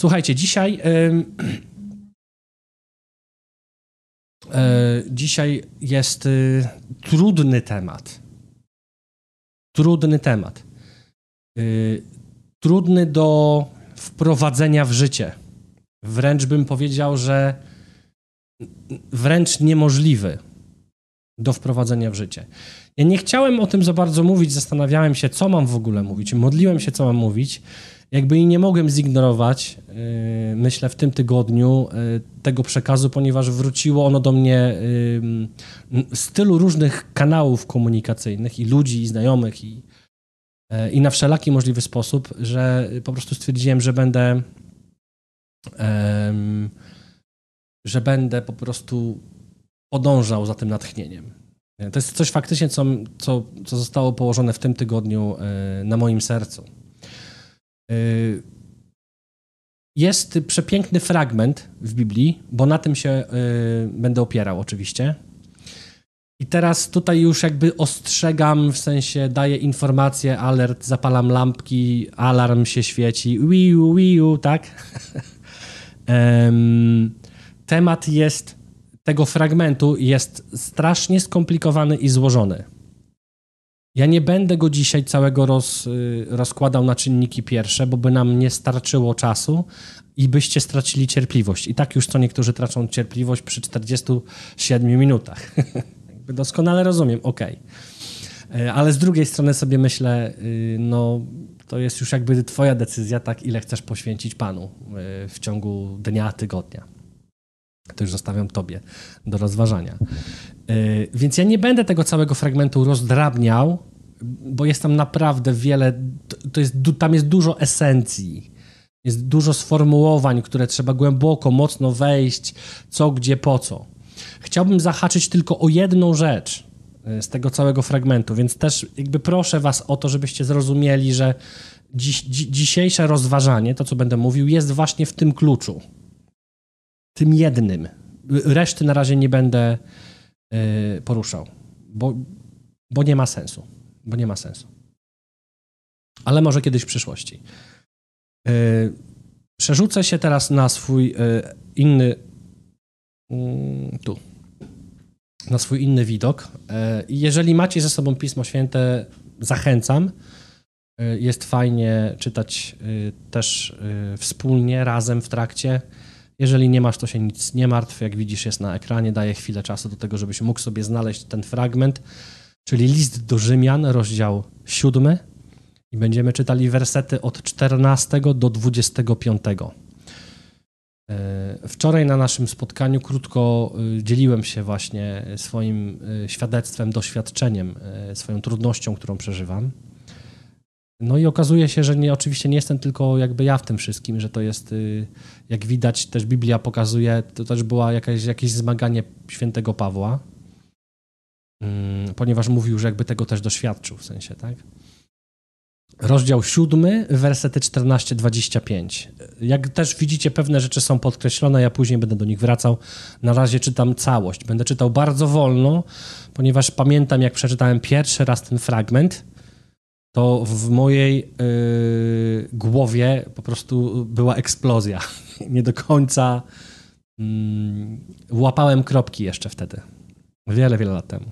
Słuchajcie, dzisiaj. E, dzisiaj jest y, trudny temat. Trudny temat. Y, trudny do wprowadzenia w życie. Wręcz bym powiedział, że wręcz niemożliwy do wprowadzenia w życie. Ja nie chciałem o tym za bardzo mówić, zastanawiałem się, co mam w ogóle mówić. Modliłem się, co mam mówić. Jakby i nie mogłem zignorować, yy, myślę, w tym tygodniu yy, tego przekazu, ponieważ wróciło ono do mnie yy, z tylu różnych kanałów komunikacyjnych i ludzi, i znajomych, i, i na wszelaki możliwy sposób, że po prostu stwierdziłem, że będę że będę po prostu podążał za tym natchnieniem. To jest coś faktycznie, co, co, co zostało położone w tym tygodniu na moim sercu. E, jest przepiękny fragment w Biblii, bo na tym się e, będę opierał oczywiście. I teraz tutaj już jakby ostrzegam, w sensie daję informację, alert, zapalam lampki, alarm się świeci, wiu, wiu, tak? Temat jest tego fragmentu jest strasznie skomplikowany i złożony. Ja nie będę go dzisiaj całego roz, y, rozkładał na czynniki pierwsze, bo by nam nie starczyło czasu i byście stracili cierpliwość. I tak już co niektórzy tracą cierpliwość przy 47 minutach. Doskonale rozumiem, ok. Ale z drugiej strony sobie myślę, y, no to jest już jakby twoja decyzja, tak ile chcesz poświęcić Panu y, w ciągu dnia, tygodnia to już zostawiam Tobie do rozważania. Yy, więc ja nie będę tego całego fragmentu rozdrabniał, bo jest tam naprawdę wiele, to jest, tam jest dużo esencji. Jest dużo sformułowań, które trzeba głęboko, mocno wejść, co, gdzie, po co. Chciałbym zahaczyć tylko o jedną rzecz y, z tego całego fragmentu, więc też jakby proszę Was o to, żebyście zrozumieli, że dziś, dzisiejsze rozważanie, to co będę mówił, jest właśnie w tym kluczu tym jednym. Reszty na razie nie będę poruszał, bo, bo nie ma sensu. Bo nie ma sensu. Ale może kiedyś w przyszłości. E, przerzucę się teraz na swój e, inny. Mm, tu. Na swój inny widok. Jeżeli macie ze sobą Pismo Święte, zachęcam. Jest fajnie czytać też wspólnie, razem w trakcie. Jeżeli nie masz, to się nic nie martw. Jak widzisz, jest na ekranie. Daję chwilę czasu do tego, żebyś mógł sobie znaleźć ten fragment, czyli list do Rzymian, rozdział 7. I będziemy czytali wersety od 14 do 25. E, wczoraj na naszym spotkaniu krótko e, dzieliłem się właśnie swoim e, świadectwem, doświadczeniem, swoją trudnością, którą przeżywam. No i okazuje się, że nie, oczywiście nie jestem tylko jakby ja w tym wszystkim, że to jest, y, jak widać, też Biblia pokazuje, to też była jakaś, jakieś zmaganie świętego Pawła, mm, ponieważ mówił, że jakby tego też doświadczył w sensie, tak? Rozdział siódmy, wersety 14-25. Jak też widzicie, pewne rzeczy są podkreślone, ja później będę do nich wracał. Na razie czytam całość. Będę czytał bardzo wolno, ponieważ pamiętam, jak przeczytałem pierwszy raz ten fragment, to w mojej yy, głowie po prostu była eksplozja. Nie do końca yy, łapałem kropki jeszcze wtedy. Wiele, wiele lat temu.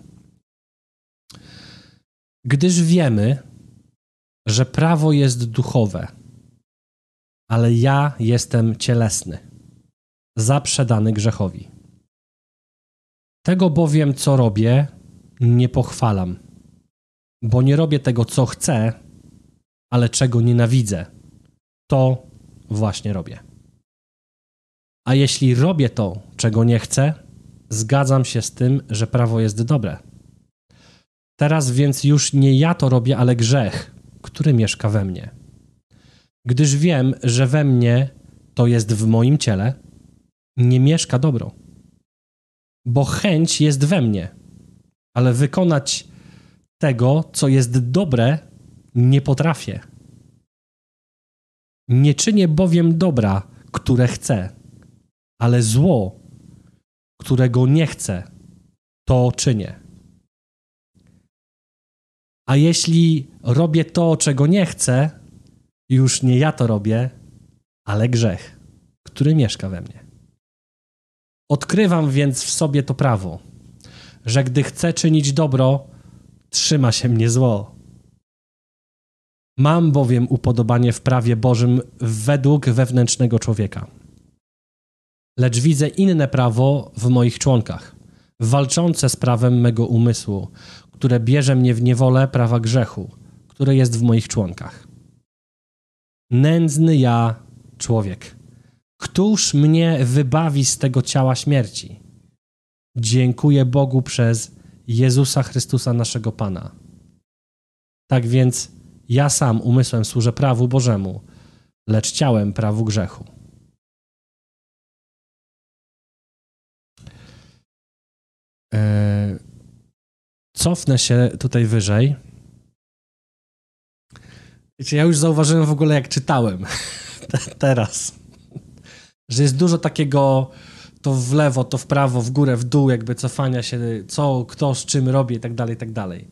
Gdyż wiemy, że prawo jest duchowe, ale ja jestem cielesny, zaprzedany grzechowi. Tego bowiem, co robię, nie pochwalam bo nie robię tego, co chcę, ale czego nienawidzę. To właśnie robię. A jeśli robię to, czego nie chcę, zgadzam się z tym, że prawo jest dobre. Teraz więc już nie ja to robię, ale grzech, który mieszka we mnie. Gdyż wiem, że we mnie to jest w moim ciele, nie mieszka dobro. Bo chęć jest we mnie, ale wykonać tego, co jest dobre, nie potrafię. Nie czynię bowiem dobra, które chcę, ale zło, którego nie chcę, to czynię. A jeśli robię to, czego nie chcę, już nie ja to robię, ale grzech. który mieszka we mnie. Odkrywam więc w sobie to prawo, że gdy chcę czynić dobro, trzyma się mnie zło. Mam bowiem upodobanie w prawie Bożym według wewnętrznego człowieka. Lecz widzę inne prawo w moich członkach, walczące z prawem mego umysłu, które bierze mnie w niewolę prawa grzechu, które jest w moich członkach. Nędzny ja, człowiek. Któż mnie wybawi z tego ciała śmierci? Dziękuję Bogu przez Jezusa Chrystusa, naszego Pana. Tak więc ja sam umysłem służę prawu Bożemu, lecz ciałem prawu grzechu. E, cofnę się tutaj wyżej. Wiecie, ja już zauważyłem w ogóle, jak czytałem teraz, że jest dużo takiego to w lewo, to w prawo, w górę, w dół, jakby cofania się, co, kto z czym robi i tak dalej, i tak dalej.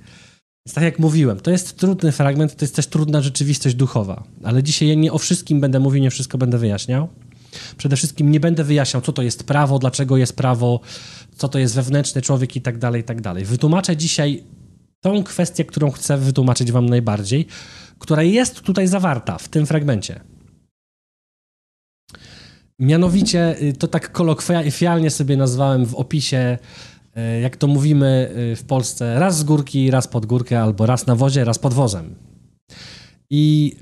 Więc tak jak mówiłem, to jest trudny fragment, to jest też trudna rzeczywistość duchowa, ale dzisiaj ja nie o wszystkim będę mówił, nie wszystko będę wyjaśniał. Przede wszystkim nie będę wyjaśniał, co to jest prawo, dlaczego jest prawo, co to jest wewnętrzny człowiek i tak dalej, i tak dalej. Wytłumaczę dzisiaj tą kwestię, którą chcę wytłumaczyć wam najbardziej, która jest tutaj zawarta w tym fragmencie. Mianowicie, y, to tak kolokwialnie sobie nazwałem w opisie, y, jak to mówimy y, w Polsce, raz z górki, raz pod górkę, albo raz na wozie, raz pod wozem. I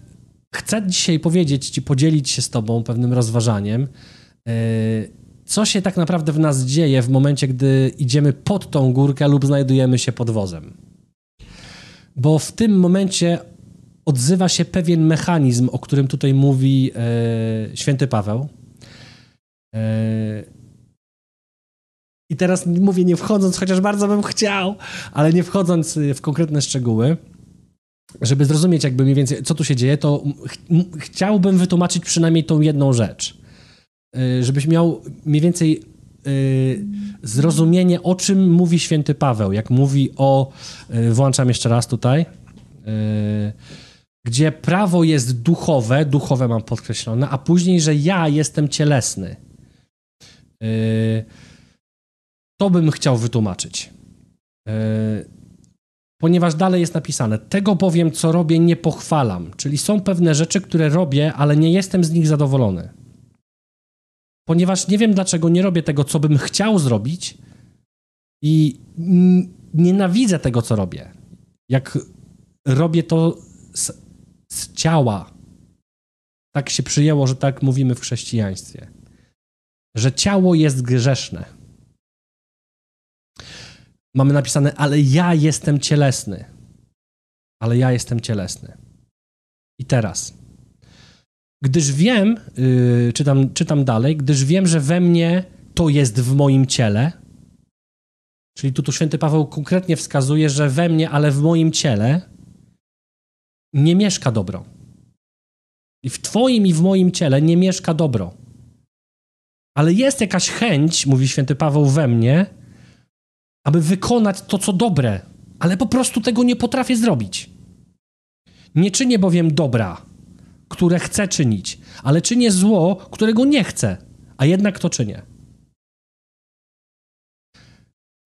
chcę dzisiaj powiedzieć Ci, podzielić się z Tobą pewnym rozważaniem, co się tak naprawdę w nas dzieje w momencie, gdy idziemy pod tą górkę lub znajdujemy się pod wozem. Bo w tym momencie odzywa się pewien mechanizm, o którym tutaj mówi święty Paweł. E, I teraz mówię, nie wchodząc, chociaż bardzo bym chciał, ale nie wchodząc w konkretne szczegóły, żeby zrozumieć jakby mniej więcej, co tu się dzieje, to ch chciałbym wytłumaczyć przynajmniej tą jedną rzecz. E, żebyś miał mniej więcej e, zrozumienie, o czym mówi święty Paweł, jak mówi o, włączam jeszcze raz tutaj, gdzie prawo jest duchowe, duchowe mam podkreślone, a później, że ja jestem cielesny. To bym chciał wytłumaczyć. Ponieważ dalej jest napisane, tego bowiem, co robię, nie pochwalam. Czyli są pewne rzeczy, które robię, ale nie jestem z nich zadowolony ponieważ nie wiem, dlaczego nie robię tego, co bym chciał zrobić i nienawidzę tego, co robię. Jak robię to z, z ciała. Tak się przyjęło, że tak mówimy w chrześcijaństwie. Że ciało jest grzeszne. Mamy napisane, ale ja jestem cielesny. Ale ja jestem cielesny. I teraz Gdyż wiem, yy, czytam, czytam dalej, gdyż wiem, że we mnie to jest w moim ciele. Czyli tu, tu święty Paweł konkretnie wskazuje, że we mnie, ale w moim ciele nie mieszka dobro. I w Twoim i w moim ciele nie mieszka dobro. Ale jest jakaś chęć, mówi święty Paweł we mnie, aby wykonać to, co dobre, ale po prostu tego nie potrafię zrobić. Nie czynię bowiem dobra, które chcę czynić, ale czynię zło, którego nie chcę, a jednak to czynię.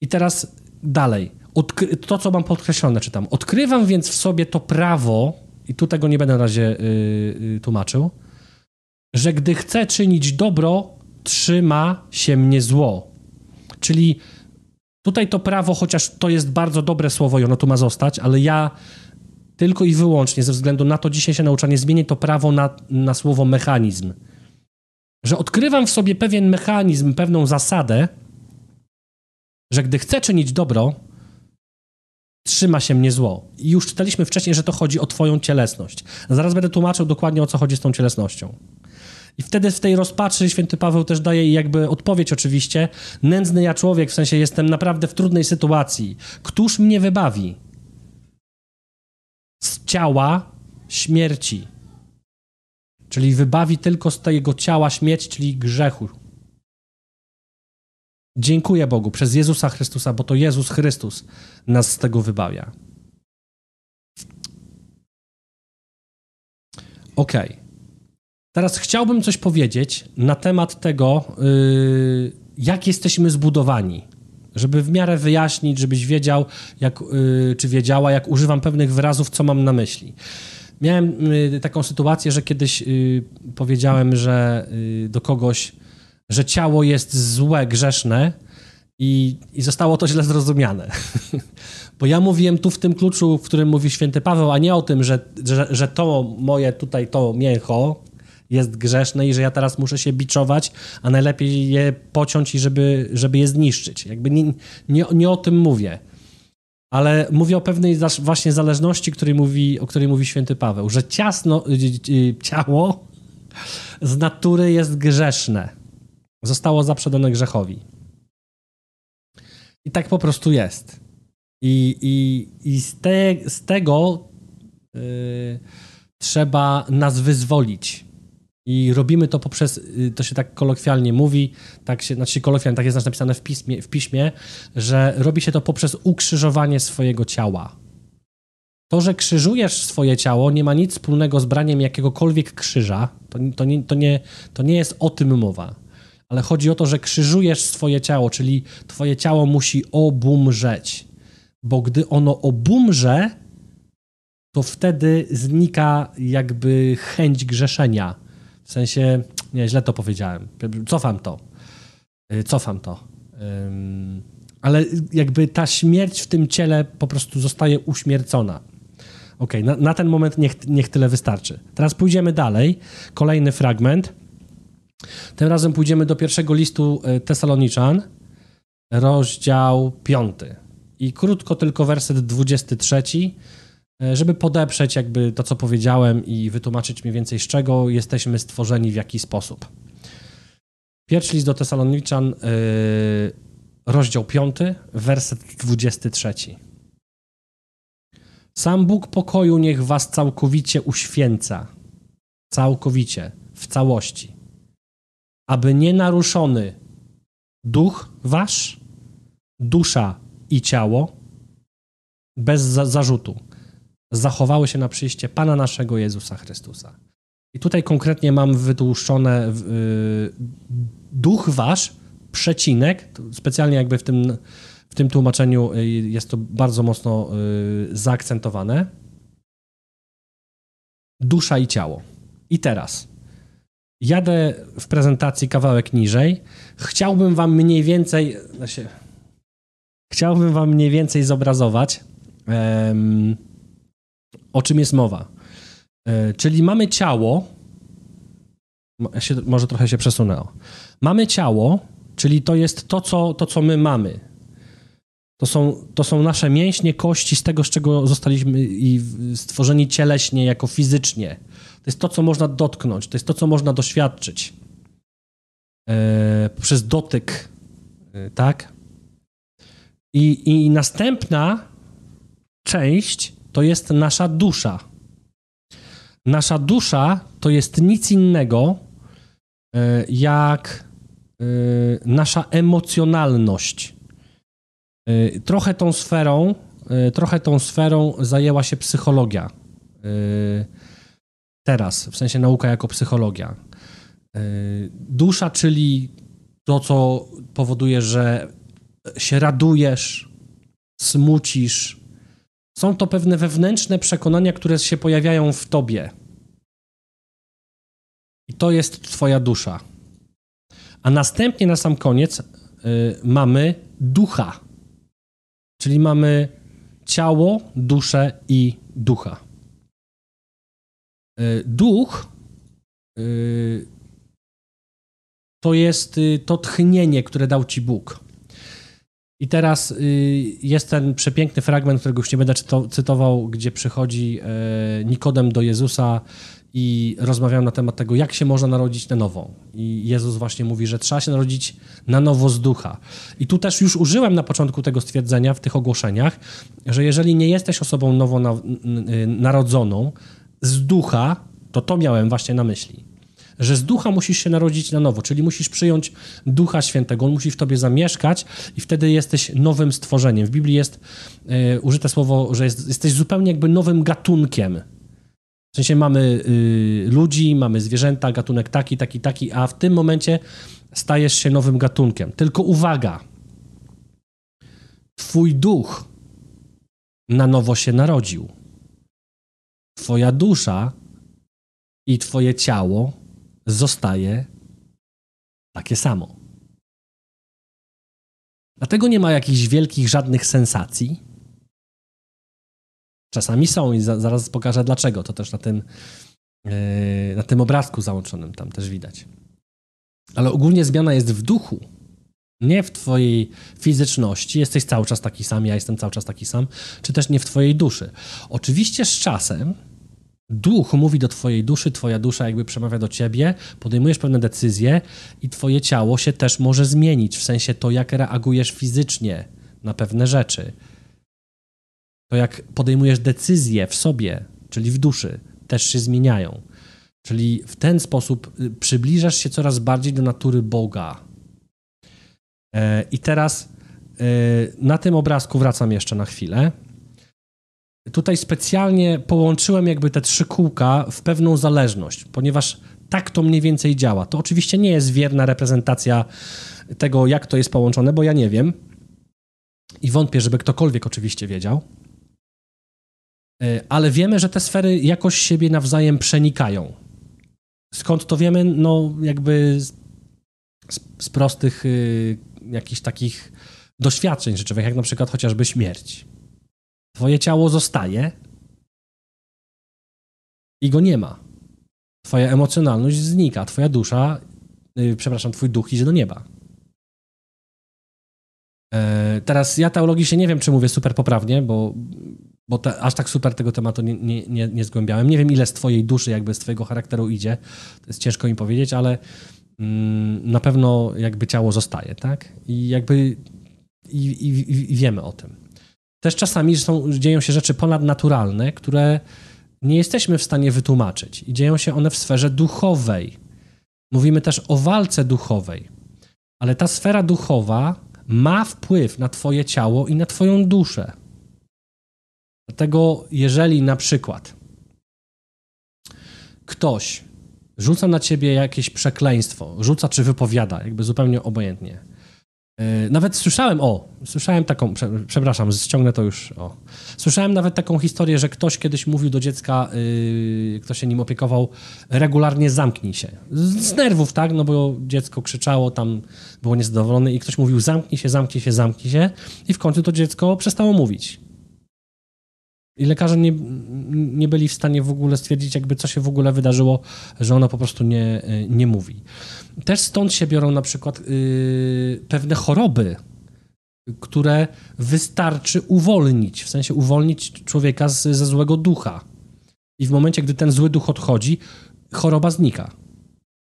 I teraz dalej. Odkry to, co mam podkreślone, czytam. Odkrywam więc w sobie to prawo, i tu tego nie będę na razie yy, yy, tłumaczył, że gdy chcę czynić dobro, trzyma się mnie zło. Czyli tutaj to prawo, chociaż to jest bardzo dobre słowo i ono tu ma zostać, ale ja tylko i wyłącznie ze względu na to dzisiejsze nauczanie zmienię to prawo na, na słowo mechanizm. Że odkrywam w sobie pewien mechanizm, pewną zasadę, że gdy chcę czynić dobro, trzyma się mnie zło. I już czytaliśmy wcześniej, że to chodzi o twoją cielesność. Zaraz będę tłumaczył dokładnie, o co chodzi z tą cielesnością. I wtedy w tej rozpaczy święty Paweł też daje jakby odpowiedź oczywiście. Nędzny ja człowiek, w sensie jestem naprawdę w trudnej sytuacji. Któż mnie wybawi? z ciała śmierci. Czyli wybawi tylko z tego ciała śmierć, czyli grzechu. Dziękuję Bogu przez Jezusa Chrystusa, bo to Jezus Chrystus nas z tego wybawia. Ok. Teraz chciałbym coś powiedzieć na temat tego, yy, jak jesteśmy zbudowani. Żeby w miarę wyjaśnić, żebyś wiedział, jak, yy, czy wiedziała, jak używam pewnych wyrazów, co mam na myśli. Miałem yy, taką sytuację, że kiedyś yy, powiedziałem, że yy, do kogoś, że ciało jest złe, grzeszne i, i zostało to źle zrozumiane. Bo ja mówiłem tu w tym kluczu, w którym mówi święty Paweł, a nie o tym, że, że, że to moje tutaj, to mięcho jest grzeszne i że ja teraz muszę się biczować, a najlepiej je pociąć i żeby, żeby je zniszczyć. Jakby nie, nie, nie o tym mówię. Ale mówię o pewnej właśnie zależności, której mówi, o której mówi święty Paweł, że ciasno, y, y, ciało z natury jest grzeszne. Zostało zaprzedane grzechowi. I tak po prostu jest. I, i, i z, te, z tego yy, trzeba nas wyzwolić. I robimy to poprzez, yy, to się tak kolokwialnie mówi, tak się, znaczy kolokwialnie, tak jest napisane w piśmie, w piśmie, że robi się to poprzez ukrzyżowanie swojego ciała. To, że krzyżujesz swoje ciało, nie ma nic wspólnego z braniem jakiegokolwiek krzyża. To, to, nie, to, nie, to nie jest o tym mowa. Ale chodzi o to, że krzyżujesz swoje ciało, czyli twoje ciało musi obumrzeć bo gdy ono obumrze, to wtedy znika jakby chęć grzeszenia. W sensie, nie, źle to powiedziałem. Cofam to. Y, cofam to. Ale jakby ta śmierć w tym ciele po prostu zostaje uśmiercona. Ok, na, na ten moment niech, niech tyle wystarczy. Teraz pójdziemy dalej. Kolejny fragment. Tym razem pójdziemy do pierwszego listu y, Tesaloniczan, rozdział piąty. I krótko tylko werset 23, e, żeby podeprzeć jakby to, co powiedziałem i wytłumaczyć mniej więcej z czego jesteśmy stworzeni, w jaki sposób. Pierwszy list do Tesaloniczan, yy, rozdział 5, werset 23. Sam Bóg pokoju niech was całkowicie uświęca. Całkowicie, w całości. Aby nie naruszony duch wasz, dusza i ciało bez za zarzutu zachowały się na przyjście Pana naszego Jezusa Chrystusa. I tutaj konkretnie mam wytłuszczone yy, duch wasz, przecinek, specjalnie jakby w tym, w tym tłumaczeniu y, jest to bardzo mocno yy, zaakcentowane. Dusza i ciało. I teraz jadę w prezentacji kawałek niżej. Chciałbym wam mniej więcej, znaczy, chciałbym wam mniej więcej zobrazować, um, o czym jest mowa. E, czyli mamy ciało, się, może trochę się przesunęło. Mamy ciało, czyli to jest to, co, to, co my mamy. To są, to są nasze mięśnie, kości z tego, z czego zostaliśmy i stworzeni cieleśnie, jako fizycznie. To jest to, co można dotknąć, to jest to, co można doświadczyć. E, przez dotyk, e, tak? I, I następna część to jest nasza dusza. Nasza dusza to jest nic innego e, jak e, nasza emocjonalność. E, trochę tą sferą, trochę tą sferą zajęła się psychologia. Teraz, w sensie nauka jako psychologia. Dusza, czyli to, co powoduje, że się radujesz, smucisz. Są to pewne wewnętrzne przekonania, które się pojawiają w tobie. I to jest twoja dusza. A następnie na sam koniec y, mamy ducha. Czyli mamy ciało, duszę i ducha. Y, duch y, to jest to tchnienie, które dał ci Bóg. I teraz y, jest ten przepiękny fragment, którego już nie będę cytował, gdzie przychodzi e, Nikodem do Jezusa i rozmawiają na temat tego, jak się można narodzić na nowo. I Jezus właśnie mówi, że trzeba się narodzić na nowo z ducha. I tu też już użyłem na początku tego stwierdzenia w tych ogłoszeniach, że jeżeli nie jesteś osobą nowo narodzoną z ducha, to to miałem właśnie na myśli że z ducha musisz się narodzić na nowo, czyli musisz przyjąć ducha świętego, on musi w tobie zamieszkać i wtedy jesteś nowym stworzeniem. W Biblii jest y, użyte słowo, że jest, jesteś zupełnie jakby nowym gatunkiem. W sensie mamy y, ludzi, mamy zwierzęta, gatunek taki, taki, taki, a w tym momencie stajesz się nowym gatunkiem. Tylko uwaga, twój duch na nowo się narodził. Twoja dusza i twoje ciało zostaje takie samo. Dlatego nie ma jakichś wielkich, żadnych sensacji. Czasami są i za, zaraz pokażę dlaczego. To też na tym, yy, na tym obrazku załączonym tam też widać. Ale ogólnie zmiana jest w duchu, nie w twojej fizyczności. Jesteś cały czas taki sam, ja jestem cały czas taki sam, czy też nie w twojej duszy. Oczywiście z czasem duch mówi do twojej duszy, twoja dusza jakby przemawia do ciebie, podejmujesz pewne decyzje i twoje ciało się też może zmienić, w sensie to, jak reagujesz fizycznie na pewne rzeczy. To, jak podejmujesz decyzje w sobie, czyli w duszy, też się zmieniają. Czyli w ten sposób y, przybliżasz się coraz bardziej do natury Boga. E, I teraz y, na tym obrazku wracam jeszcze na chwilę. Tutaj specjalnie połączyłem jakby te trzy kółka w pewną zależność, ponieważ tak to mniej więcej działa. To oczywiście nie jest wierna reprezentacja tego, jak to jest połączone, bo ja nie wiem. I wątpię, żeby ktokolwiek oczywiście wiedział. E, ale wiemy, że te sfery jakoś siebie nawzajem przenikają. Skąd to wiemy? No, jakby z, z prostych y, jakichś takich doświadczeń życiowych, jak na przykład chociażby śmierć. Twoje ciało zostaje i go nie ma. Twoja emocjonalność znika, twoja dusza, yy, przepraszam, twój duch idzie do nieba. E, teraz ja teologicznie nie wiem, czy mówię super poprawnie, bo, bo te, aż tak super tego tematu nie, nie, nie, nie zgłębiałem. Nie wiem, ile z twojej duszy, jakby z twojego charakteru idzie. To jest ciężko mi powiedzieć, ale mm, na pewno jakby ciało zostaje, tak? I jakby i, i, i wiemy o tym. Też czasami są, dzieją się rzeczy ponadnaturalne, które nie jesteśmy w stanie wytłumaczyć i dzieją się one w sferze duchowej. Mówimy też o walce duchowej, ale ta sfera duchowa ma wpływ na Twoje ciało i na Twoją duszę. Dlatego, jeżeli na przykład ktoś rzuca na ciebie jakieś przekleństwo, rzuca czy wypowiada, jakby zupełnie obojętnie, nawet słyszałem, o, słyszałem taką, przepraszam, ściągnę to już, o. Słyszałem nawet taką historię, że ktoś kiedyś mówił do dziecka, yy, kto się nim opiekował, regularnie zamknij się. Z, z, nerwów, tak, no bo dziecko krzyczało, tam było niezadowolone i ktoś mówił zamknij się, zamknij się, zamknij się i w końcu to dziecko przestało mówić. I lekarze nie, nie byli w stanie w ogóle stwierdzić, jakby co się w ogóle wydarzyło, że ono po prostu nie, nie mówi. Też stąd się biorą na przykład yy, pewne choroby, które wystarczy uwolnić, w sensie uwolnić człowieka z, ze złego ducha. I w momencie, gdy ten zły duch odchodzi, choroba znika.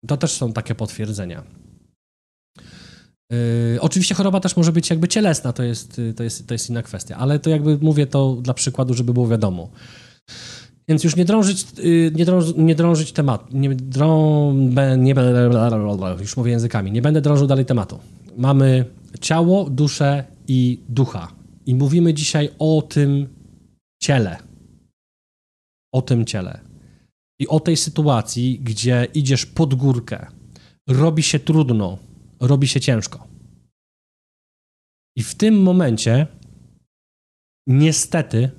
To też są takie potwierdzenia. Yy, oczywiście choroba też może być jakby cielesna, to jest, to, jest, to jest inna kwestia, ale to jakby mówię to dla przykładu, żeby było wiadomo. Więc już nie drążyć, yy, nie, drąż, nie drążyć tematu, nie, drą, nie, już mówię językami, nie będę drążył dalej tematu. Mamy ciało, duszę i ducha. I mówimy dzisiaj o tym ciele. O tym ciele. I o tej sytuacji, gdzie idziesz pod górkę, robi się trudno, robi się ciężko. I w tym momencie, niestety,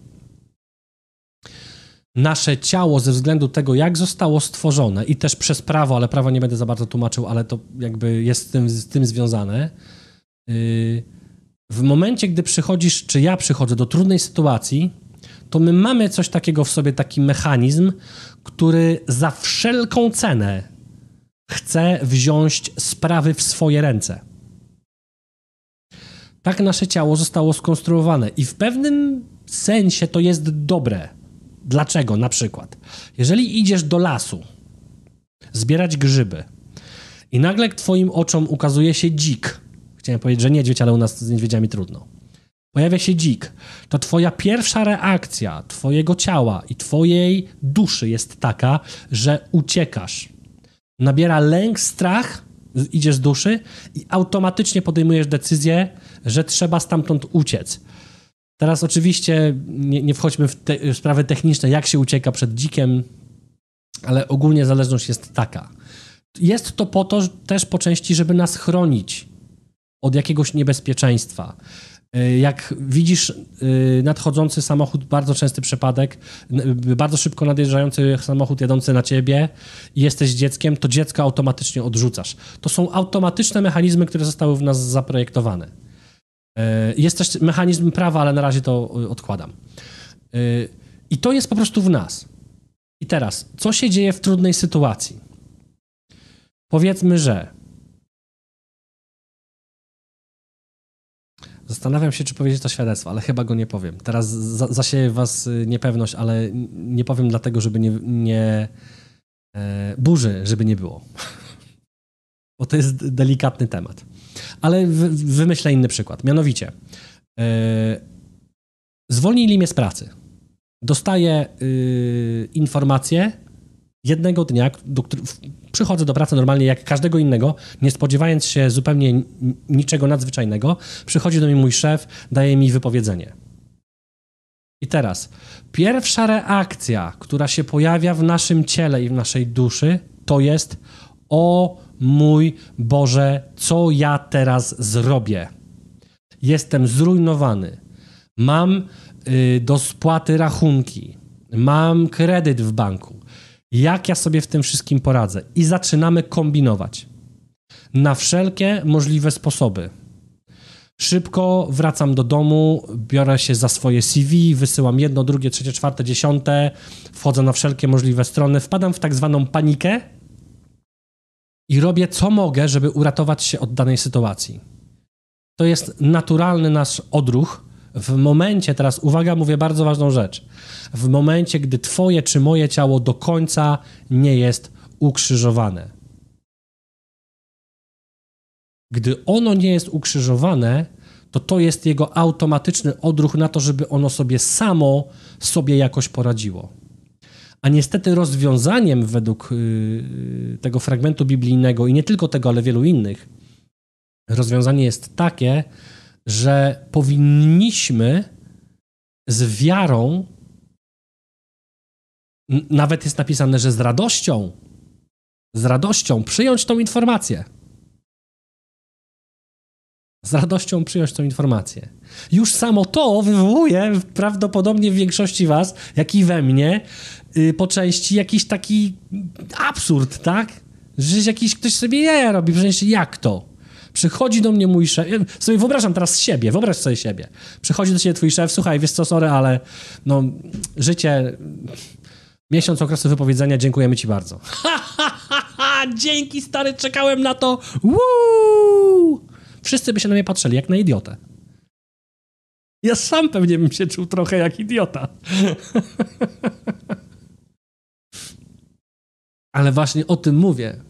nasze ciało, ze względu tego, jak zostało stworzone i też przez prawo, ale prawo nie będę za bardzo tłumaczył, ale to jakby jest z tym, z tym związane. Yy, w momencie, gdy przychodzisz, czy ja przychodzę do trudnej sytuacji, to my mamy coś takiego w sobie, taki mechanizm, który za wszelką cenę chce wziąć sprawy w swoje ręce. Tak nasze ciało zostało skonstruowane i w pewnym sensie to jest dobre. Dlaczego? Na przykład, jeżeli idziesz do lasu zbierać grzyby i nagle twoim oczom ukazuje się dzik, chciałem powiedzieć, że niedźwiedź, ale u nas z niedźwiedziami trudno, pojawia się dzik, to twoja pierwsza reakcja twojego ciała i twojej duszy jest taka, że uciekasz nabiera lęk, strach, idziesz z duszy i automatycznie podejmujesz decyzję, że trzeba stamtąd uciec. Teraz oczywiście nie, nie wchodźmy w, te, w sprawy techniczne, jak się ucieka przed dzikiem. ale ogólnie zależność jest taka. Jest to po to też po części, żeby nas chronić od jakiegoś niebezpieczeństwa. Y, jak widzisz y, nadchodzący samochód, bardzo częsty przypadek, bardzo szybko nadjeżdżający samochód jadący na ciebie i jesteś dzieckiem, to dziecko automatycznie odrzucasz. To są automatyczne mechanizmy, które zostały w nas zaprojektowane. Jest też mechanizm prawa, ale na razie to odkładam. I to jest po prostu w nas. I teraz, co się dzieje w trudnej sytuacji? Powiedzmy, że Zastanawiam się, czy powiedzieć to świadectwo, ale chyba go nie powiem. Teraz za zasieję was y, niepewność, ale nie powiem dlatego, żeby nie, nie e, burzy, żeby nie było. Bo to jest delikatny temat. Ale wymyślę inny przykład. Mianowicie, e, zwolnili mnie z pracy. Dostaję y, informację jednego dnia, do, przychodzę do pracy normalnie jak każdego innego, nie spodziewając się zupełnie niczego nadzwyczajnego, przychodzi do mnie mój szef, daje mi wypowiedzenie. I teraz, pierwsza reakcja, która się pojawia w naszym ciele i w naszej duszy, to jest: O mój Boże, co ja teraz zrobię? Jestem zrujnowany. Mam y, do spłaty rachunki. Mam kredyt w banku jak ja sobie w tym wszystkim poradzę. I zaczynamy kombinować na wszelkie możliwe sposoby. Szybko wracam do domu, biorę się za swoje CV, wysyłam jedno, drugie, trzecie, czwarte, dziesiąte, wchodzę na wszelkie możliwe strony, wpadam w tak zwaną panikę i robię co mogę, żeby uratować się od danej sytuacji. To jest naturalny nasz odruch, w momencie, teraz uwaga, mówię bardzo ważną rzecz. W momencie, gdy Twoje czy moje ciało do końca nie jest ukrzyżowane. Gdy ono nie jest ukrzyżowane, to to jest jego automatyczny odruch na to, żeby ono sobie samo sobie jakoś poradziło. A niestety rozwiązaniem według yy, tego fragmentu biblijnego i nie tylko tego, ale wielu innych, rozwiązanie jest takie, że powinniśmy z wiarą, nawet jest napisane, że z radością, z radością przyjąć tą informację. Z radością przyjąć tą informację. Już samo to wywołuje prawdopodobnie w większości Was, jak i we mnie, y, po części jakiś taki absurd, tak? Że jakiś ktoś sobie jaja robi, przecież jak to? Przychodzi do mnie mój szef, sobie wyobrażam teraz siebie, wyobraź sobie siebie. Przychodzi do ciebie twój szef, słuchaj, wiesz co, sorry, ale no, życie, miesiąc okresu wypowiedzenia, dziękujemy ci bardzo. Dzięki, stary, czekałem na to. Woo! Wszyscy by się na mnie patrzyli, jak na idiotę. Ja sam pewnie bym się czuł trochę jak idiota. Ale właśnie o tym mówię.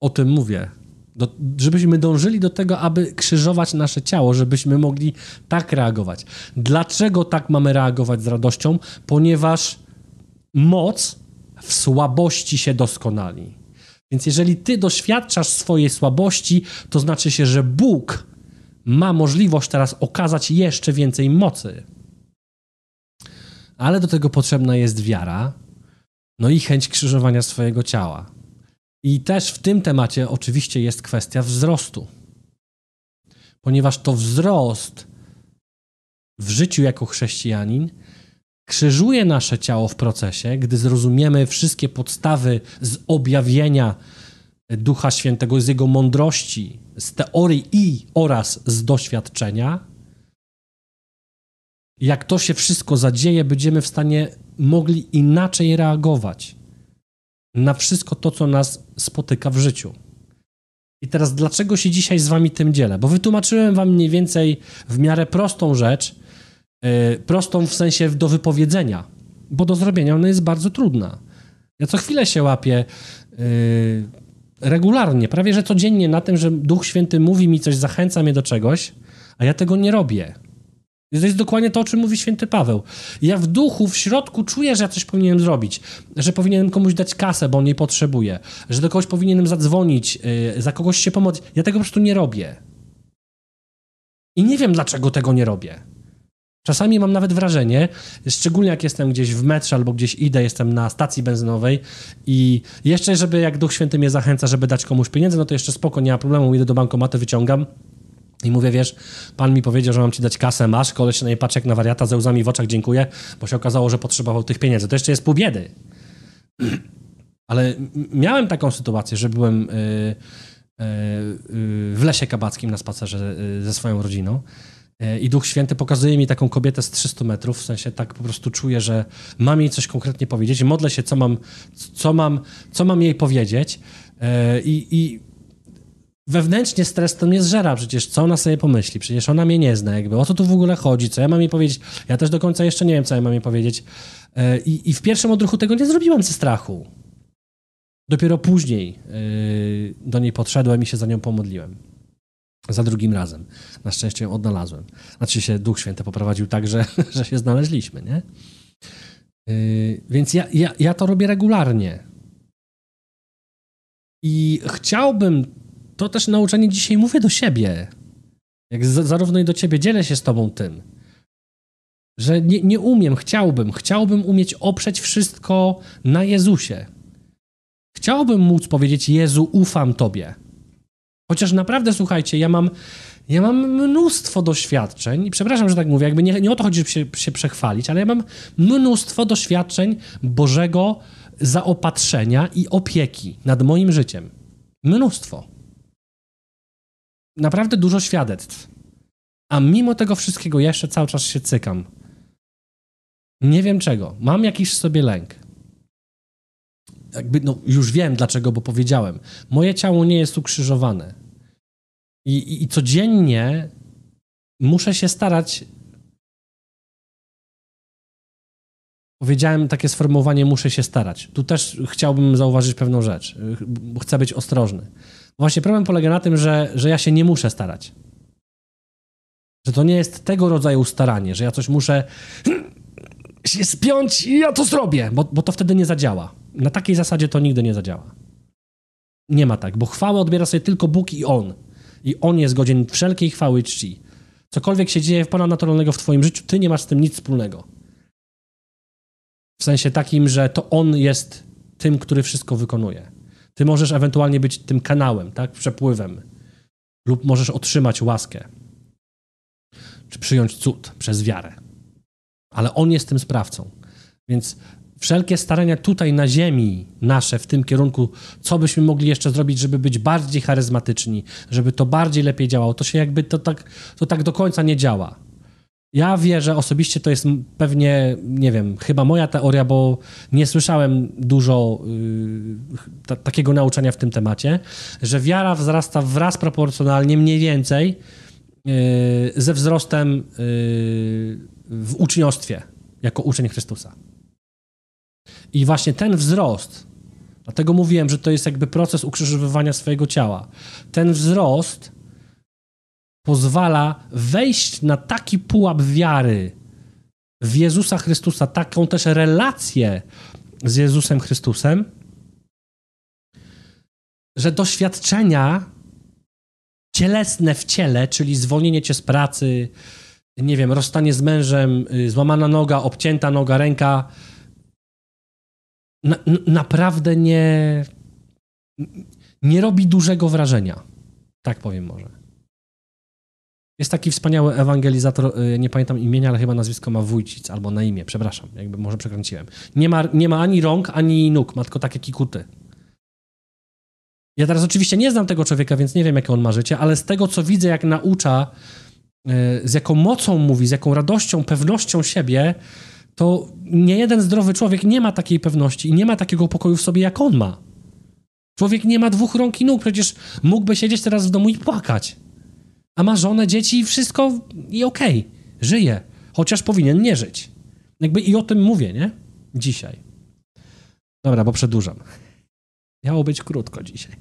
O tym mówię. Do, żebyśmy dążyli do tego, aby krzyżować nasze ciało, żebyśmy mogli tak reagować. Dlaczego tak mamy reagować z radością? Ponieważ moc w słabości się doskonali. Więc jeżeli ty doświadczasz swojej słabości, to znaczy się, że Bóg ma możliwość teraz okazać jeszcze więcej mocy. Ale do tego potrzebna jest wiara, no i chęć krzyżowania swojego ciała. I też w tym temacie oczywiście jest kwestia wzrostu. Ponieważ to wzrost w życiu jako chrześcijanin krzyżuje nasze ciało w procesie, gdy zrozumiemy wszystkie podstawy z objawienia Ducha Świętego, z Jego mądrości, z teorii i oraz z doświadczenia. Jak to się wszystko zadzieje, będziemy w stanie mogli inaczej reagować na wszystko to, co nas spotyka w życiu. I teraz dlaczego się dzisiaj z wami tym dzielę? Bo wytłumaczyłem wam mniej więcej w miarę prostą rzecz, yy, prostą w sensie do wypowiedzenia, bo do zrobienia ona jest bardzo trudna. Ja co chwilę się łapię yy, regularnie, prawie że codziennie na tym, że Duch Święty mówi mi coś, zachęca mnie do czegoś, a ja tego nie robię. To jest dokładnie to, o czym mówi święty Paweł. Ja w duchu, w środku czuję, że ja coś powinienem zrobić, że powinienem komuś dać kasę, bo on jej potrzebuje, że do kogoś powinienem zadzwonić, yy, za kogoś się pomóc. Ja tego po prostu nie robię. I nie wiem, dlaczego tego nie robię. Czasami mam nawet wrażenie, szczególnie jak jestem gdzieś w metrze albo gdzieś idę, jestem na stacji benzynowej i jeszcze, żeby jak Duch Święty mnie zachęca, żeby dać komuś pieniędzy, no to jeszcze spoko, nie ma problemu, idę do bankomatu, wyciągam i mówię, wiesz, pan mi powiedział, że mam ci dać kasę, masz, koleś na jej patrzy jak na wariata, ze łzami w oczach, dziękuję, bo się okazało, że potrzebował tych pieniędzy. To jeszcze jest pół biedy. Ale miałem taką sytuację, że byłem y, y, y, w lesie kabackim na spacerze ze swoją rodziną. I Duch Święty pokazuje mi taką kobietę z 300 metrów, w sensie tak po prostu czuję, że mam jej coś konkretnie powiedzieć. Modlę się, co mam, co mam, co mam jej powiedzieć. I wewnętrznie stres to mnie zżera przecież, co ona sobie pomyśli, przecież ona mnie nie zna, jakby o co tu w ogóle chodzi, co ja mam jej powiedzieć, ja też do końca jeszcze nie wiem, co ja mam jej powiedzieć i, i w pierwszym odruchu tego nie zrobiłem ze strachu. Dopiero później yy, do niej podszedłem i się za nią pomodliłem. Za drugim razem. Na szczęście ją odnalazłem. Znaczy się Duch Święty poprowadził tak, że, że się znaleźliśmy, nie? Yy, więc ja, ja, ja to robię regularnie. I chciałbym, to też nauczenie dzisiaj mówię do siebie, jak zarówno i do ciebie, dzielę się z tobą tym, że nie, nie umiem, chciałbym, chciałbym umieć oprzeć wszystko na Jezusie. Chciałbym móc powiedzieć, Jezu, ufam Tobie. Chociaż naprawdę, słuchajcie, ja mam, ja mam mnóstwo doświadczeń, i przepraszam, że tak mówię, jakby nie, nie o to chodzi, żeby się, się przechwalić, ale ja mam mnóstwo doświadczeń Bożego zaopatrzenia i opieki nad moim życiem. Mnóstwo. Naprawdę dużo świadectw. A mimo tego wszystkiego jeszcze cały czas się cykam. Nie wiem czego. Mam jakiś sobie lęk jakby, no już wiem dlaczego, bo powiedziałem. Moje ciało nie jest ukrzyżowane. I, i, i codziennie muszę się starać. Powiedziałem takie sformułowanie, muszę się starać. Tu też chciałbym zauważyć pewną rzecz. Chcę być ostrożny. Właśnie problem polega na tym, że, że ja się nie muszę starać. Że to nie jest tego rodzaju staranie, że ja coś muszę się spiąć i ja to zrobię, bo, bo to wtedy nie zadziała. Na takiej zasadzie to nigdy nie zadziała. Nie ma tak, bo chwałę odbiera sobie tylko Bóg i On. I On jest godzien wszelkiej chwały i czci. Cokolwiek się dzieje ponadnaturalnego w twoim życiu, ty nie masz z tym nic wspólnego. W sensie takim, że to On jest tym, który wszystko wykonuje. Ty możesz ewentualnie być tym kanałem, tak, przepływem. Lub możesz otrzymać łaskę. Czy przyjąć cud przez wiarę. Ale On jest tym sprawcą. Więc wszelkie starania tutaj na ziemi nasze w tym kierunku, co byśmy mogli jeszcze zrobić, żeby być bardziej charyzmatyczni, żeby to bardziej lepiej działało, to się jakby to tak, to tak do końca nie działa. Ja wierzę osobiście, to jest pewnie, nie wiem, chyba moja teoria, bo nie słyszałem dużo y, takiego nauczania w tym temacie, że wiara wzrasta wraz proporcjonalnie mniej więcej y, ze wzrostem y, w uczniostwie jako uczeń Chrystusa. I właśnie ten wzrost, dlatego mówiłem, że to jest jakby proces ukrzyżowywania swojego ciała. Ten wzrost pozwala wejść na taki pułap wiary w Jezusa Chrystusa, taką też relację z Jezusem Chrystusem, że doświadczenia cielesne w ciele, czyli zwolnienie cię z pracy, nie wiem, rozstanie z mężem, y, złamana noga, obcięta noga, ręka, na, naprawdę nie, nie robi dużego wrażenia. Tak powiem może. Jest taki wspaniały ewangelizator, y, nie pamiętam imienia, ale chyba nazwisko ma Wójcic, albo na imię, przepraszam, jakby może przekręciłem. Nie ma, nie ma ani rąk, ani nóg, ma tylko takie kikuty. Ja teraz oczywiście nie znam tego człowieka, więc nie wiem, jakie on ma życie, ale z tego, co widzę, jak naucza, y, z jaką mocą mówi, z jaką radością, pewnością siebie, to nie jeden zdrowy człowiek nie ma takiej pewności i nie ma takiego pokoju w sobie, jak on ma. Człowiek nie ma dwóch rąk i nóg, przecież mógłby siedzieć teraz w domu i płakać. A ma żonę, dzieci i wszystko i okej, okay, żyje, chociaż powinien nie żyć. Jakby i o tym mówię, nie? Dzisiaj. Dobra, bo przedłużam. Miało być krótko dzisiaj.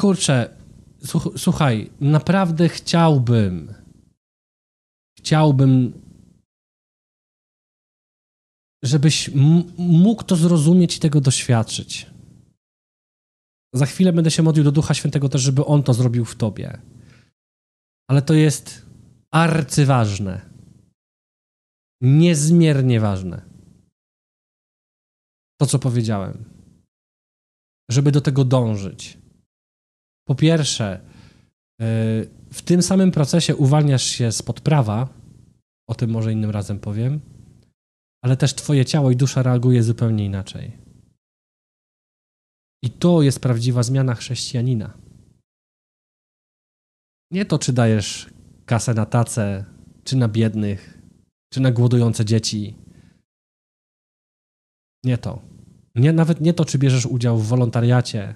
Kurczę, słuchaj, naprawdę chciałbym, chciałbym, żebyś mógł to zrozumieć i tego doświadczyć. Za chwilę będę się modlił do Ducha Świętego też, żeby On to zrobił w tobie. ale to jest arcyważne. Niezmiernie ważne. To, co powiedziałem. Żeby do tego dążyć. Po pierwsze, e, w tym samym procesie uwalniasz się spod prawa, o tym może innym razem powiem, ale też twoje ciało i dusza reaguje zupełnie inaczej. I to jest prawdziwa zmiana chrześcijanina. Nie to, czy dajesz kasę na tacę, czy na biednych, czy na głodujące dzieci. Nie to. Nie, nawet nie to, czy bierzesz udział w wolontariacie,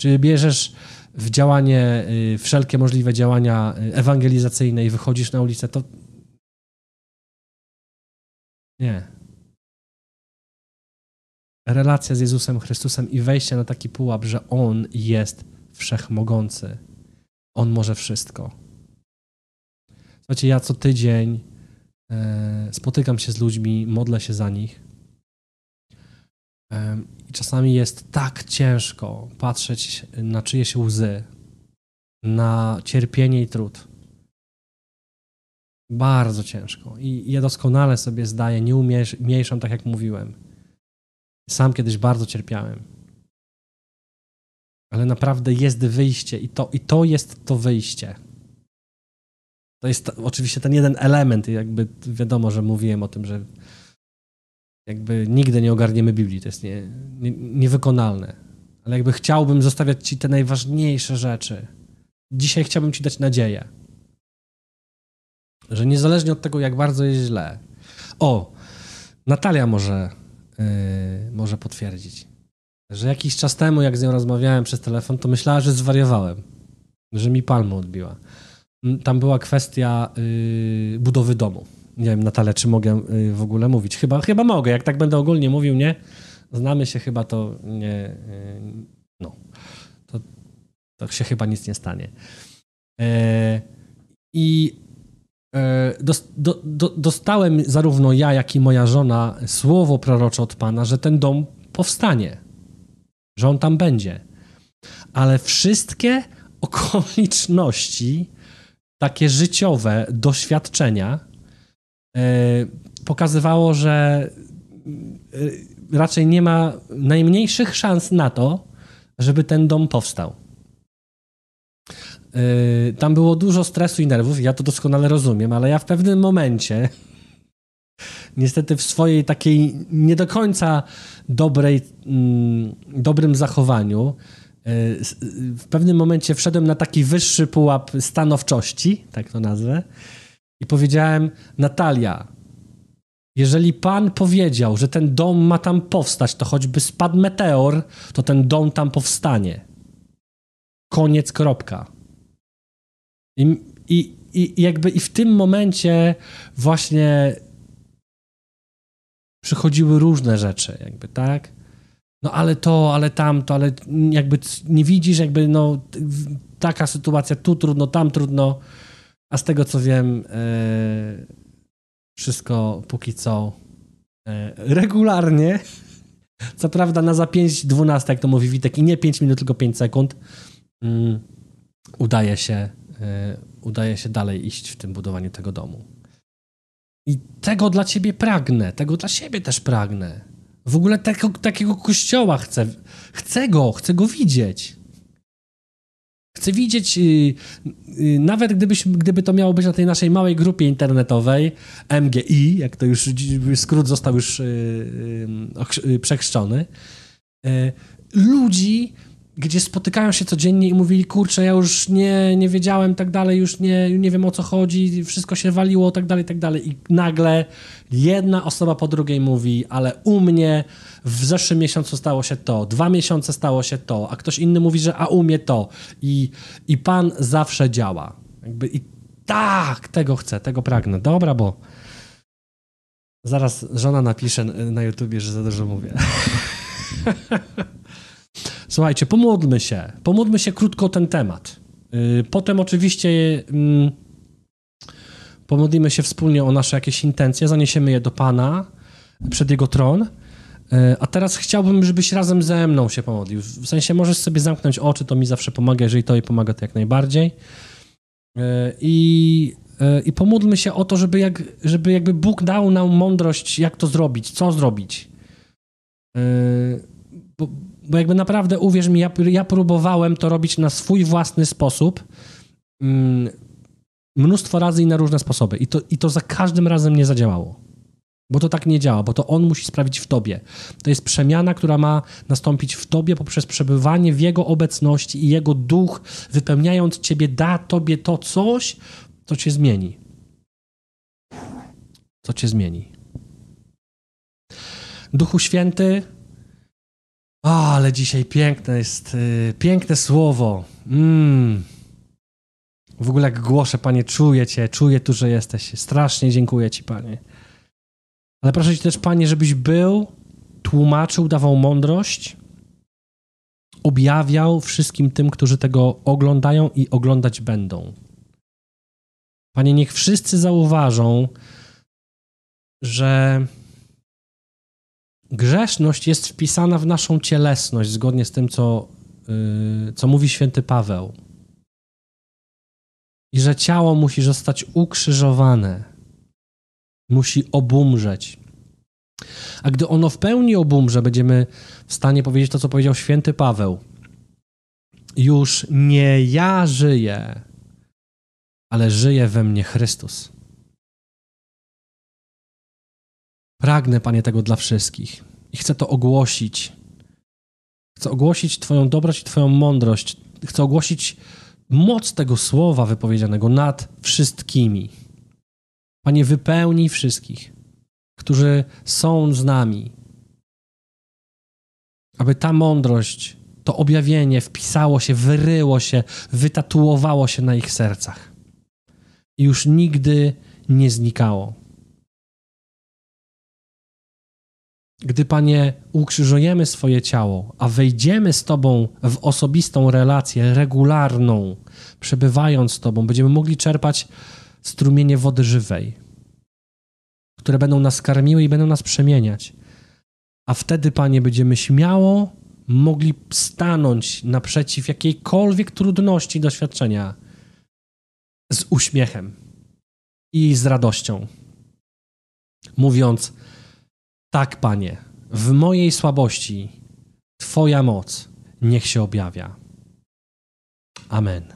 czy bierzesz w działanie, y, wszelkie możliwe działania y, ewangelizacyjne i wychodzisz na ulicę, to nie. Relacja z Jezusem Chrystusem i wejście na taki pułap, że On jest wszechmogący. On może wszystko. Słuchajcie, ja co tydzień e, spotykam się z ludźmi, modlę się za nich. E, I czasami jest tak ciężko patrzeć na czyjeś łzy, na cierpienie i trud. Bardzo ciężko. I ja doskonale sobie zdaję, nie umniejszam, tak jak mówiłem. Sam kiedyś bardzo cierpiałem. Ale naprawdę jest wyjście i to, i to jest to wyjście. To jest oczywiście ten jeden element, jakby wiadomo, że mówiłem o tym, że jakby nigdy nie ogarniemy Biblii, to jest nie, nie, niewykonalne. Ale jakby chciałbym zostawiać Ci te najważniejsze rzeczy. Dzisiaj chciałbym Ci dać nadzieję że niezależnie od tego, jak bardzo jest źle. O, Natalia może, może potwierdzić, że jakiś czas temu, jak z nią rozmawiałem przez telefon, to myślała, że zwariowałem, że mi palmę odbiła. Mm, tam była kwestia yy, budowy domu. Nie wiem, Natalia, czy mogę yy, w ogóle mówić. Chyba, chyba mogę. Jak tak będę ogólnie mówił, nie? Znamy się chyba, to nie. No. To, to się chyba nic nie stanie. Yy, E, dostałem zarówno ja, jak i moja żona słowo prorocze od Pana, że ten dom powstanie, że on tam będzie. Ale wszystkie okoliczności, takie życiowe doświadczenia, e, pokazywało, że e, raczej nie ma najmniejszych szans na to, żeby ten dom powstał. Yy, tam było dużo stresu i nerwów, ja to doskonale rozumiem, ale ja w pewnym momencie, niestety w swojej takiej nie do końca dobrej, mm, dobrym zachowaniu, yy, w pewnym momencie wszedłem na taki wyższy pułap stanowczości, tak to nazwę, i powiedziałem: Natalia, jeżeli Pan powiedział, że ten dom ma tam powstać, to choćby spadł meteor, to ten dom tam powstanie. Koniec, kropka. I, i, i jakby i w tym momencie właśnie przychodziły różne rzeczy, jakby, tak? No ale to, ale tamto, ale jakby nie widzisz, jakby no taka sytuacja, tu trudno, tam trudno, a z tego co wiem, e, wszystko póki co e, regularnie. Co prawda na za 5-12, jak to mówi Witek, i nie 5 minut, tylko 5 sekund, mm, udaje się udaje się dalej iść w tym budowaniu tego domu. I tego dla ciebie pragnę, tego dla siebie też pragnę. W ogóle tego, takiego kościoła chcę. Chcę go, chcę go widzieć. Chcę widzieć, yy, yy, nawet gdybyś, gdyby to miało być na tej naszej małej grupie internetowej, MGI, jak to już skrót został już yy, przechrzczony, y, ludzi, gdzie spotykają się codziennie i mówili, kurczę, ja już nie, nie wiedziałem, tak dalej, już nie, nie wiem o co chodzi, wszystko się waliło, tak dalej, tak dalej. I nagle jedna osoba po drugiej mówi, ale u mnie w zeszłym miesiącu stało się to, dwa miesiące stało się to, a ktoś inny mówi, że a u mnie to. I, i Pan zawsze działa. Jakby i tak, tego chcę, tego pragnę. Dobra, bo zaraz żona napisze na YouTubie, że za dużo mówię. Słuchajcie, pomódlmy się. Pomódlmy się krótko o ten temat. Y, potem oczywiście mm, pomodlimy się wspólnie o nasze jakieś intencje, zaniesiemy je do Pana przed Jego tron. Y, a teraz chciałbym, żebyś razem ze mną się pomodlił. W sensie możesz sobie zamknąć oczy, to mi zawsze pomaga, jeżeli to jej pomaga, to jak najbardziej. E, I, I pomódlmy się o to, żeby, jak, żeby jakby Bóg dał nam mądrość, jak to zrobić, co zrobić. Bo, bo jakby naprawdę, uwierz mi, ja, ja próbowałem to robić na swój własny sposób mm, mnóstwo razy i na różne sposoby. I to, I to za każdym razem nie zadziałało. Bo to tak nie działa, bo to On musi sprawić w tobie. To jest przemiana, która ma nastąpić w tobie poprzez przebywanie w Jego obecności i Jego duch, wypełniając ciebie, da tobie to coś, co cię zmieni. Co cię zmieni. Duchu Święty, ale dzisiaj piękne jest, yy, piękne słowo. Mm. W ogóle jak głoszę, Panie, czuję Cię, czuję tu, że jesteś. Strasznie dziękuję Ci, Panie. Ale proszę Cię też, Panie, żebyś był, tłumaczył, dawał mądrość, objawiał wszystkim tym, którzy tego oglądają i oglądać będą. Panie, niech wszyscy zauważą, że grzeszność jest wpisana w naszą cielesność, zgodnie z tym, co, yy, co mówi święty Paweł. I że ciało musi zostać ukrzyżowane musi obumrzeć. A gdy ono w pełni obumrze, będziemy w stanie powiedzieć to, co powiedział święty Paweł. Już nie ja żyję, ale żyje we mnie Chrystus. Pragnę, Panie, tego dla wszystkich i chcę to ogłosić. Chcę ogłosić Twoją dobroć i Twoją mądrość. Chcę ogłosić moc tego słowa wypowiedzianego nad wszystkimi. Panie, wypełnij wszystkich, którzy są z nami, aby ta mądrość, to objawienie wpisało się, wyryło się, wytatuowało się na ich sercach i już nigdy nie znikało. Gdy, Panie, ukrzyżujemy swoje ciało, a wejdziemy z Tobą w osobistą relację regularną, przebywając z Tobą, będziemy mogli czerpać strumienie wody żywej, które będą nas karmiły i będą nas przemieniać. A wtedy, Panie, będziemy śmiało mogli stanąć naprzeciw jakiejkolwiek trudności doświadczenia z uśmiechem i z radością, mówiąc: Tak, Panie, w mojej słabości Twoja moc niech się objawia. Amen.